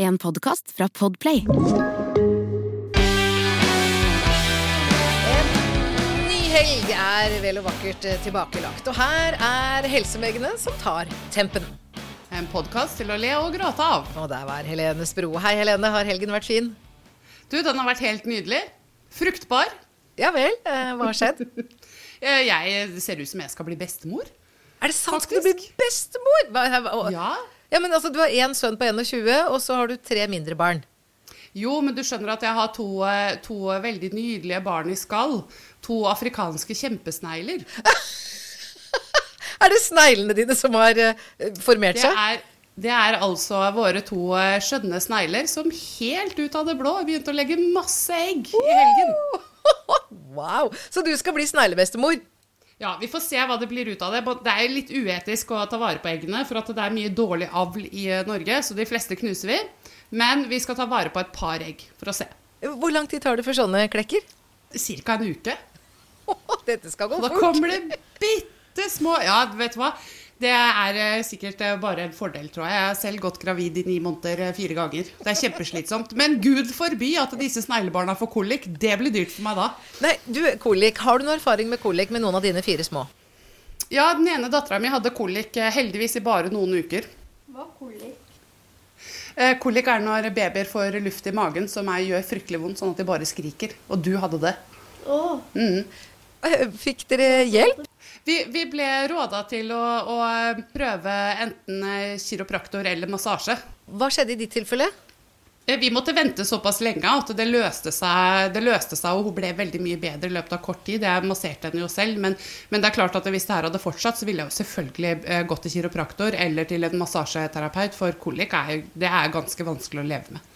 En podkast fra Podplay. Ny helg er vel og vakkert eh, tilbakelagt, og her er helsemegene som tar tempen. En podkast til å le og gråte av. Og der var Helene Spro. Hei, Helene. Har helgen vært fin? Du, den har vært helt nydelig. Fruktbar. Ja vel. Eh, hva har skjedd? Eh, Jeg ser ut som jeg skal bli bestemor. Er det sant Faktisk. Skal du blir bestemor? Hva- hva- Ja. Ja, men altså, Du har én sønn på 21, og så har du tre mindre barn. Jo, men du skjønner at jeg har to, eh, to veldig nydelige barn i skall. To afrikanske kjempesnegler. Er det sneglene dine som har formert formert Det seg? er, det er altså våre to eh, skjønne snegler som helt ut av det blå begynte å legge masse egg i helgen. Wow! Så du skal bli sneglebestemor? Ja, Vi får se hva det blir ut av det. Det er litt uetisk å ta vare på eggene, for at det er mye dårlig avl i eh, Norge, så de fleste knuser vi. Men vi skal ta vare på et par egg for å se. Hvor lang tid tar det for sånne klekker? Cirka en uke. Dette skal gå fort. da kommer det bitte små Ja, vet du hva? Det er eh, sikkert eh, bare en fordel, tror jeg. Jeg har selv gått gravid i ni måneder eh, fire ganger. Det er kjempeslitsomt. Men gud forby at disse sneglebarna får kolik. Det blir dyrt for meg da. Nei, du, kolik. Har du noe erfaring med kolik med noen av dine fire små? Ja, den ene dattera mi hadde kolik eh, heldigvis i bare noen uker. Hva kolikk? kolik? Eh, Kolik er når babyer får luft i magen som er, gjør fryktelig vondt, sånn at de bare skriker. Og du hadde det. Å, Mm. Fikk dere hjelp? Vi, vi ble råda til å, å prøve enten eh, kiropraktor eller massasje. Hva skjedde i ditt tilfelle? Eh, Vi måtte vente såpass lenge at det løste seg, det løste seg og hun ble veldig mye bedre i løpet av kort tid. Jeg masserte henne jo selv, men, men det er klart at hvis det her hadde fortsatt, så ville jeg jo selvfølgelig eh, gått til kiropraktor eller til en massasjeterapeut, for kolik er, det er ganske vanskelig å leve med.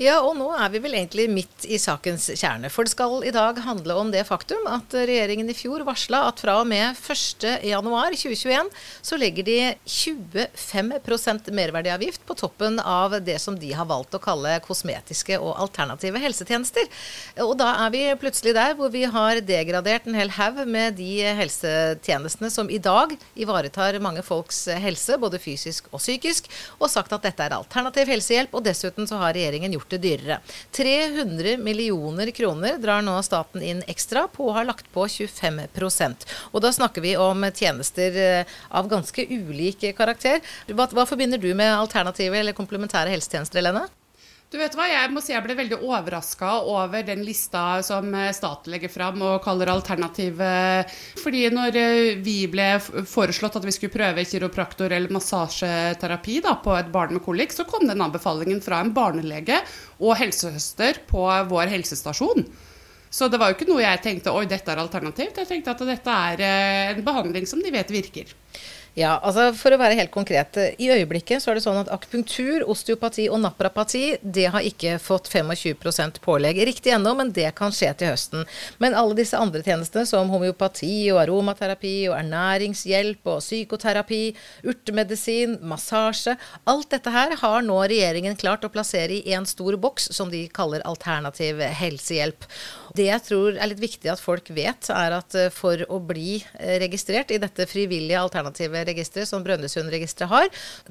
Ja, og nå er vi vel egentlig midt i sakens kjerne. For det skal i dag handle om det faktum at regjeringen i fjor varsla at fra og med 1.1.2021 så legger de 25% merverdiavgift på toppen av det som de har valgt å kalle kosmetiske og alternative helsetjenester. Og da er vi plutselig der hvor vi har degradert en hel haug med de helsetjenestene som i dag ivaretar mange folks helse, både fysisk og psykisk, og sagt at dette er alternativ helsehjelp, og dessuten så har regjeringen gjort det dyrere. 300 millioner kroner drar nå staten inn ekstra på å ha lagt på 25% Og da snakker vi om tjenester eh, av ganske ulik karakter. Hva, hva forbinder du med alternative eller komplementære helsetjenester, Helene? Du vet hva, Jeg må si jeg ble veldig overraska over den lista som eh, staten legger fram og kaller alternativ. Fordi når eh, vi ble foreslått at vi skulle prøve kiropraktor eller massasjeterapi da, på et barn med kolikk, så kom den anbefalingen fra en barnelege og helsesøster på vår helsestasjon. Så det var jo ikke noe jeg tenkte oi, dette er alternativt. Jeg tenkte at dette er eh, en behandling som de vet virker. Ja, altså For å være helt konkret. I øyeblikket så er det sånn at akupunktur, osteopati og naprapati det har ikke fått 25% pålegg riktig ennå, men det kan skje til høsten. Men alle disse andre tjenestene som homeopati og aromaterapi og ernæringshjelp og psykoterapi, urtemedisin, massasje Alt dette her har nå regjeringen klart å plassere i en stor boks som de kaller alternativ helsehjelp. Det jeg tror er litt viktig at folk vet, er at eh, for å bli eh, registrert i dette frivillige alternative registeret som Brønnøysundregisteret har,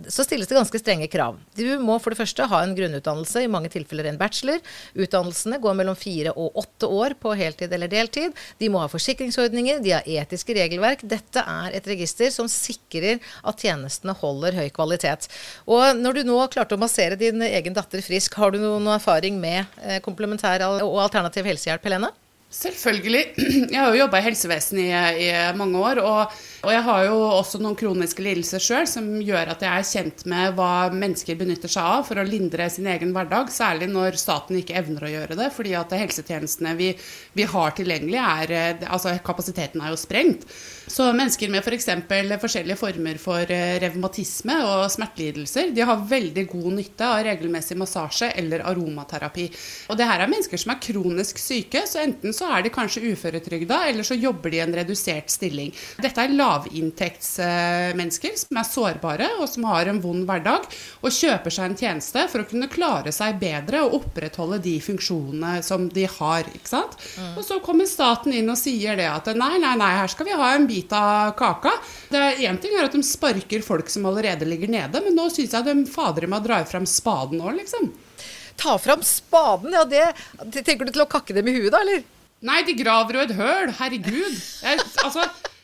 så stilles det ganske strenge krav. Du må for det første ha en grunnutdannelse, i mange tilfeller en bachelor. Utdannelsene går mellom fire og åtte år på heltid eller deltid. De må ha forsikringsordninger, de har etiske regelverk. Dette er et register som sikrer at tjenestene holder høy kvalitet. Og når du nå klarte å massere din egen datter frisk, har du noen erfaring med eh, komplementær og alternativ helsehjelp, Helene? Selvfølgelig. Jeg har jo jobba i helsevesenet i, i mange år. Og, og jeg har jo også noen kroniske lidelser sjøl som gjør at jeg er kjent med hva mennesker benytter seg av for å lindre sin egen hverdag. Særlig når staten ikke evner å gjøre det. Fordi at helsetjenestene vi, vi har tilgjengelig, er eh, Altså kapasiteten er jo sprengt. Så mennesker med f.eks. For forskjellige former for eh, revmatisme og smertelidelser, de har veldig god nytte av regelmessig massasje eller aromaterapi. Og det her er mennesker som er kronisk syke, så enten så er de kanskje uføretrygda, eller så jobber de i en redusert stilling. Dette er lavinntektsmennesker som er sårbare og som har en vond hverdag, og kjøper seg en tjeneste for å kunne klare seg bedre og opprettholde de funksjonene som de har. ikke sant? Mm. Og så kommer staten inn og sier det at nei, nei, nei, her skal vi ha en bit av kaka. Det er Én ting er at de sparker folk som allerede ligger nede, men nå syns jeg de fader meg drar fram spaden òg, liksom. Ta fram spaden, ja det Tenker du til å kakke dem i huet, da, eller? Nei, de graver jo et høl. Herregud. Jeg, altså,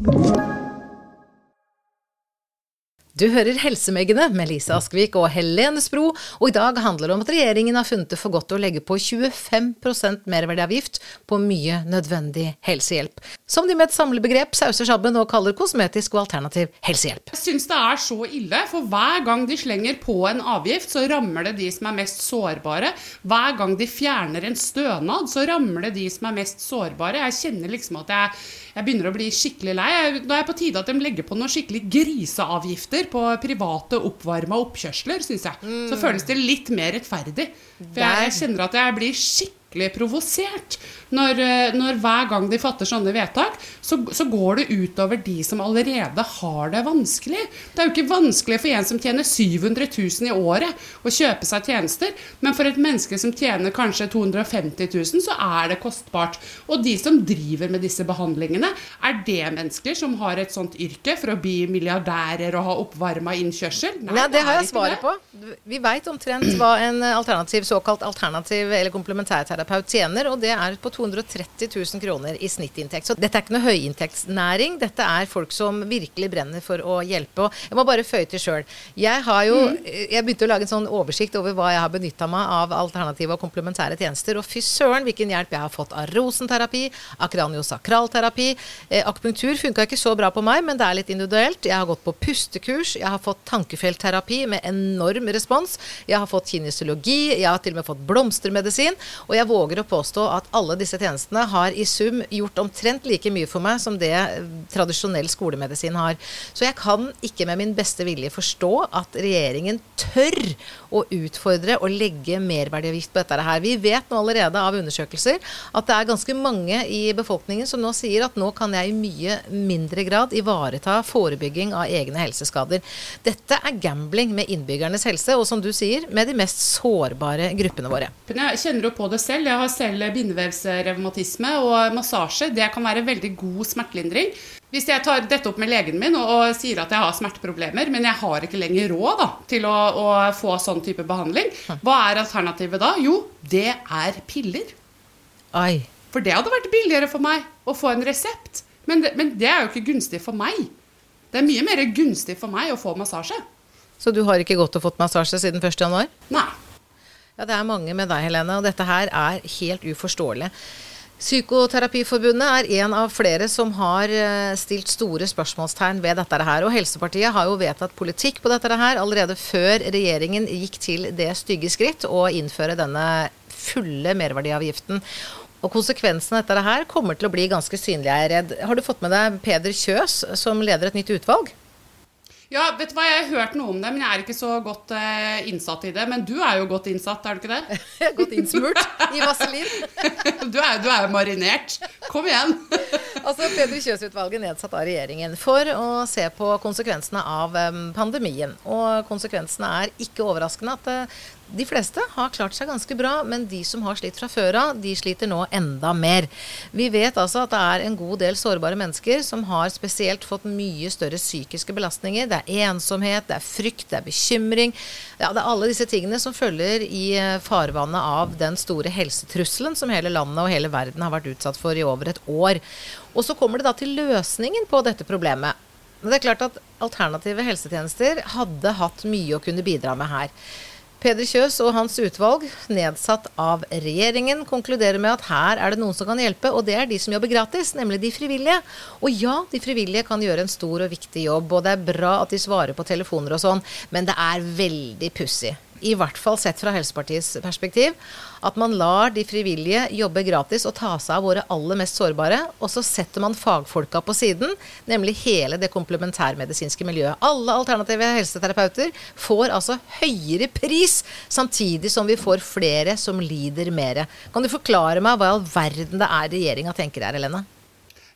Thank you. Du hører Helsemeggene med Lise Askvik og Helene Spro, og i dag handler det om at regjeringen har funnet det for godt å legge på 25% merverdiavgift på mye nødvendig helsehjelp. Som de med et samlebegrep sauser sammen og kaller kosmetisk og alternativ helsehjelp. Jeg syns det er så ille, for hver gang de slenger på en avgift, så rammer det de som er mest sårbare. Hver gang de fjerner en stønad, så rammer det de som er mest sårbare. Jeg kjenner liksom at jeg, jeg begynner å bli skikkelig lei. Nå er jeg på tide at de legger på noen skikkelig griseavgifter på private oppvarma oppkjørsler, syns jeg. Så føles det litt mer rettferdig. For jeg, jeg kjenner at jeg blir skikkelig provosert når, eh, når hver gang de fatter sånne vedtak, så, så går det utover de som allerede har det vanskelig. Det er jo ikke vanskelig for en som tjener 700 000 i året å kjøpe seg tjenester, men for et menneske som tjener kanskje 250 000, så er det kostbart. Og de som driver med disse behandlingene, er det mennesker som har et sånt yrke for å bli milliardærer og ha oppvarma innkjørsel? Nei, det har jeg svaret det. på. Vi veit omtrent hva en alternativ, såkalt alternativ eller komplementærterapeut tjener, og det er på 230 000 kroner i snittinntekt. Så dette er ikke noe høyinntektsnæring, dette er folk som virkelig brenner for å hjelpe. Og jeg må bare føye til sjøl. Jeg har jo Jeg begynte å lage en sånn oversikt over hva jeg har benytta meg av alternative og komplementære tjenester, og fy søren hvilken hjelp jeg har fått av rosenterapi, av kraniosakralterapi. Eh, akupunktur funka ikke så bra på meg, men det er litt individuelt. Jeg har gått på pustekurs, jeg har fått tankefeltterapi med enorm respons. Jeg har fått kinesiologi, jeg har til og med fått blomstermedisin. Og jeg våger å påstå at alle disse tjenestene har i sum gjort omtrent like mye for meg som det eh, tradisjonell skolemedisin har. Så jeg kan ikke med min beste vilje forstå at regjeringen tør å utfordre og legge merverdiavgift på dette her. Vi vet nå allerede av undersøkelser at det er ganske mange i befolkningen som nå sier at nå kan jeg i mye mindre grad ivareta forebygging av egne helseskader. Dette er gambling med innbyggernes helse, og som du sier, med de mest sårbare gruppene våre. Jeg kjenner jo på det selv. Jeg har selv bindevevsrevmatisme, og massasje det kan være veldig god smertelindring. Hvis jeg tar dette opp med legen min og, og sier at jeg har smerteproblemer, men jeg har ikke lenger råd da, til å, å få sånn type behandling, hva er alternativet da? Jo, det er piller. Oi. For det hadde vært billigere for meg å få en resept. Men det, men det er jo ikke gunstig for meg. Det er mye mer gunstig for meg å få massasje. Så du har ikke gått og fått massasje siden 1. januar? Nei. Ja, det er mange med deg, Helene, og dette her er helt uforståelig. Psykoterapiforbundet er en av flere som har eh, stilt store spørsmålstegn ved dette her. Og Helsepartiet har jo vedtatt politikk på dette her allerede før regjeringen gikk til det stygge skritt å innføre denne fulle merverdiavgiften. Og konsekvensen av dette her kommer til å bli ganske synlig, jeg er redd. Har du fått med deg Peder Kjøs, som leder et nytt utvalg? Ja, vet du hva, jeg har hørt noe om det, men jeg er ikke så godt eh, innsatt i det. Men du er jo godt innsatt, er du ikke det? Godt innsmurt i vaselin. Du er du er jo marinert. Kom igjen. Altså, Peder Kjøs-utvalget nedsatt av regjeringen for å se på konsekvensene av um, pandemien. Og konsekvensene er ikke overraskende at eh, de fleste har klart seg ganske bra, men de som har slitt fra før av, de sliter nå enda mer. Vi vet altså at det er en god del sårbare mennesker som har spesielt fått mye større psykiske belastninger. Det er ensomhet, det er frykt, det er bekymring. Ja, det er alle disse tingene som følger i eh, farvannet av den store helsetrusselen som hele landet og hele verden har vært utsatt for i over et år. Og så kommer det da til løsningen på dette problemet. Men det er klart at alternative helsetjenester hadde hatt mye å kunne bidra med her. Peder Kjøs og hans utvalg, nedsatt av regjeringen, konkluderer med at her er det noen som kan hjelpe, og det er de som jobber gratis, nemlig de frivillige. Og ja, de frivillige kan gjøre en stor og viktig jobb, og det er bra at de svarer på telefoner og sånn, men det er veldig pussig i hvert fall sett fra Helsepartiets perspektiv, at man lar de frivillige jobbe gratis og ta seg av våre aller mest sårbare, og så setter man fagfolka på siden, nemlig hele det komplementærmedisinske miljøet. Alle alternative helseterapeuter får altså høyere pris, samtidig som vi får flere som lider mer. Kan du forklare meg hva i all verden det er regjeringa tenker her, Helene?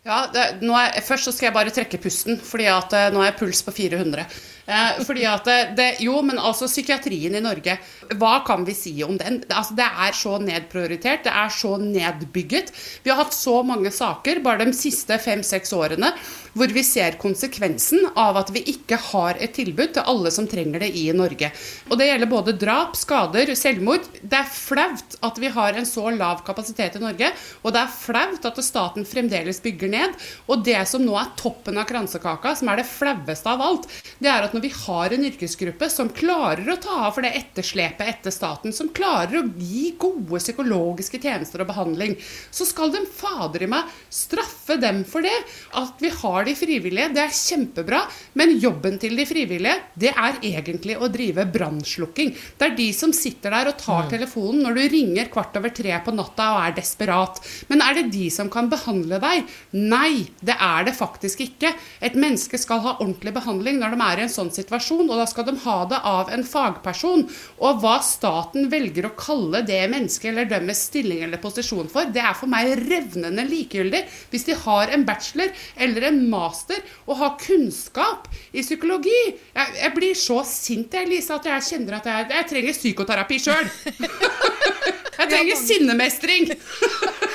Ja, det, er, Først så skal jeg bare trekke pusten, fordi at eh, nå er jeg puls på 400. Eh, fordi at det, Jo, men altså psykiatrien i Norge, hva kan vi si om den? Altså, det er så nedprioritert, det er så nedbygget. Vi har hatt så mange saker bare de siste fem-seks årene hvor vi ser konsekvensen av at vi ikke har et tilbud til alle som trenger det i Norge. Og det gjelder både drap, skader, selvmord. Det er flaut at vi har en så lav kapasitet i Norge, og det er flaut at staten fremdeles bygger ned. Og det som nå er toppen av kransekaka, som er det flaueste av alt, det er at når vi har en yrkesgruppe som klarer å ta av for det etterslepet etter staten, som klarer å gi gode psykologiske tjenester og behandling, så skal de fader i meg straffe dem for det. At vi har de frivillige, det er kjempebra, men jobben til de frivillige, det er egentlig å drive brannslukking. Det er de som sitter der og tar mm. telefonen når du ringer kvart over tre på natta og er desperat. Men er det de som kan behandle deg? Nei, det er det faktisk ikke. Et menneske skal ha ordentlig behandling når de er i en sånn situasjon, og da skal de ha det av en fagperson. Og hva staten velger å kalle det mennesket eller deres stilling eller posisjon for, det er for meg revnende likegyldig. Hvis de har en bachelor eller en master og har kunnskap i psykologi Jeg, jeg blir så sint, jeg, Lise, at jeg kjenner at jeg, jeg trenger psykoterapi sjøl. jeg trenger sinnemestring.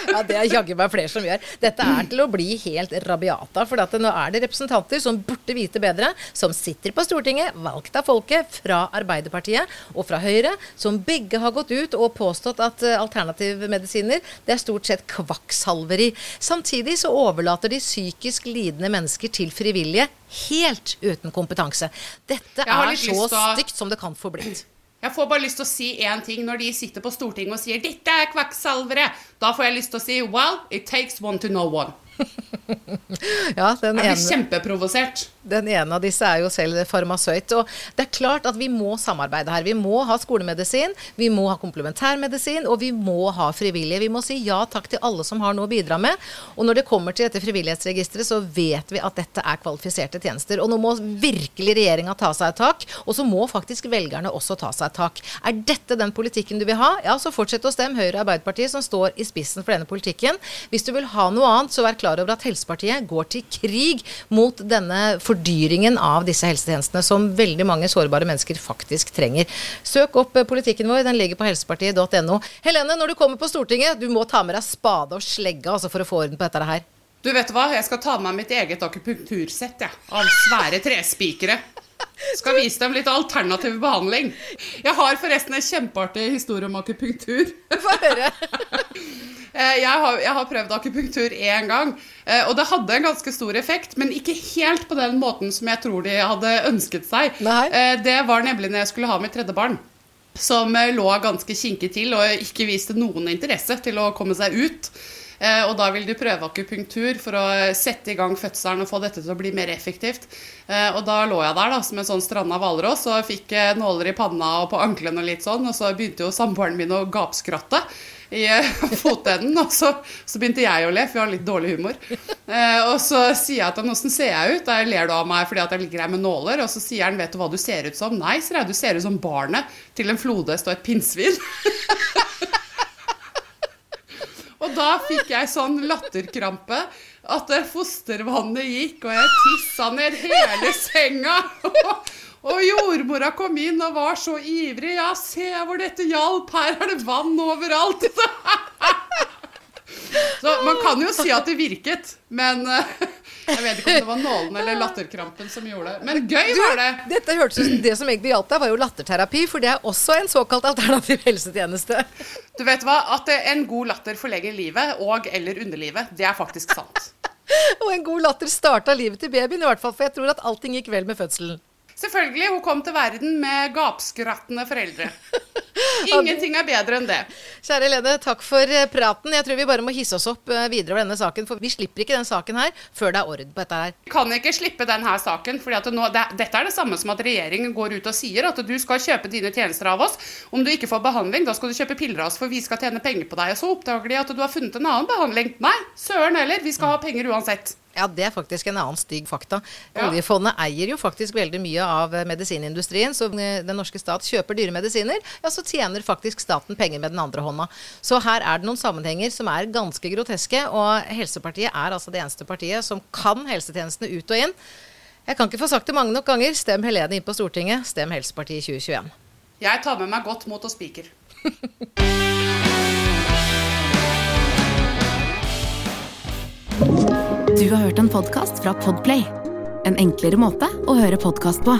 Ja, det er jaggu meg flere som gjør. Dette er til å bli helt rabiata. For nå er det representanter som burde vite bedre, som sitter på Stortinget, valgt av folket, fra Arbeiderpartiet og fra Høyre, som begge har gått ut og påstått at uh, alternativmedisiner det er stort sett kvakksalveri. Samtidig så overlater de psykisk lidende mennesker til frivillige helt uten kompetanse. Dette er så stygt som det kan få blitt. Jeg får bare lyst til å si én ting når de sitter på Stortinget og sier 'dette er kvakksalvere'. Da får jeg lyst til å si 'well, it takes one to know one'. ja, den jeg blir kjempeprovosert. Den ene av disse er jo selv farmasøyt. Og det er klart at vi må samarbeide her. Vi må ha skolemedisin, vi må ha komplementærmedisin, og vi må ha frivillige. Vi må si ja takk til alle som har noe å bidra med. Og når det kommer til dette frivillighetsregisteret, så vet vi at dette er kvalifiserte tjenester. Og nå må virkelig regjeringa ta seg et tak, og så må faktisk velgerne også ta seg et tak. Er dette den politikken du vil ha, ja så fortsett å stemme Høyre og Arbeiderpartiet, som står i spissen for denne politikken. Hvis du vil ha noe annet, så vær klar over at Helsepartiet går til krig mot denne fordyringen av disse helsetjenestene som veldig mange sårbare mennesker faktisk trenger. Søk opp eh, politikken vår, den ligger på helsepartiet.no. Helene, når du kommer på Stortinget, du må ta med deg spade og slegge altså, for å få orden på dette her. Du vet hva, jeg skal ta med meg mitt eget akupunktursett ja, av svære trespikere. Skal vise dem litt alternativ behandling. Jeg har forresten en kjempeartig historie om akupunktur. Få høre. Eh, jeg har, jeg har, prøvd akupunktur én gang, eh, og det hadde en ganske stor effekt. Men ikke helt på den måten som jeg tror de hadde ønsket seg. Nei. Eh, det var nemlig når jeg skulle ha mitt tredje barn. Som lå ganske kinkig til og ikke viste noen interesse til å komme seg ut. Og da vil de prøve akupunktur for å sette i gang fødselen og få dette til å bli mer effektivt. Og da lå jeg der da, som en sånn stranda hvalross og fikk nåler i panna og på anklene og litt sånn. Og så begynte jo samboeren min å gapskratte i eh, fotenden. Og så, så, begynte jeg å le, for jeg har litt dårlig humor. Eh, og så sier jeg til ham 'Åssen ser jeg ut?' Da ler du av meg fordi at jeg ligger her med nåler. Og så sier han 'Vet du hva du ser ut som?' 'Nei', sier jeg. 'Du ser ut som barnet til en flodhest og et pinnsvin'. og da fikk jeg sånn latterkrampe at fostervannet gikk, og jeg tissa ned hele senga. Og jordmora kom inn og var så ivrig. Ja, se hvor dette hjalp. Her er det vann overalt. Så man kan jo si at det virket, men eh, jeg vet ikke om det var nålen eller latterkrampen som gjorde det. Men gøy var det. Dette hørtes ut som Det som egentlig hjalp deg, var jo latterterapi, for det er også en såkalt alternativ helsetjeneste. Du vet hva, at en god latter forlenger livet og eller underlivet, det er faktisk sant. Og en god latter starta livet til babyen, i hvert fall, for jeg tror at allting gikk vel med fødselen. Selvfølgelig, hun kom til verden med gapskrattende foreldre. Ingenting er bedre enn det. Kjære Helene, takk for eh, praten. Jeg tror vi bare må hisse oss opp eh, videre over denne saken, for vi slipper ikke den saken her før det er orden på dette her. Vi kan ikke slippe denne saken. fordi det, Dette er det samme som at regjeringen går ut og sier at du skal kjøpe dine tjenester av oss. Om du ikke får behandling, da skal du kjøpe piller av oss, for vi skal tjene penger på deg. Og så oppdager de at du har funnet en annen behandling. Nei, søren heller. Vi skal ha penger uansett. Ja, det er faktisk en annen stygg fakta. Oljefondet eier jo faktisk veldig mye av eh, medisinindustrien. Så den norske stat kjøper dyre medisiner, ja, så tjener faktisk staten penger med den andre hånda. Så her er det noen sammenhenger som er ganske groteske. Og Helsepartiet er altså det eneste partiet som kan helsetjenestene ut og inn. Jeg kan ikke få sagt det mange nok ganger. Stem Helene inn på Stortinget. Stem Helsepartiet 2021. Jeg tar med meg godt mot og spiker. Du har hørt en podkast fra Podplay. En enklere måte å høre podkast på.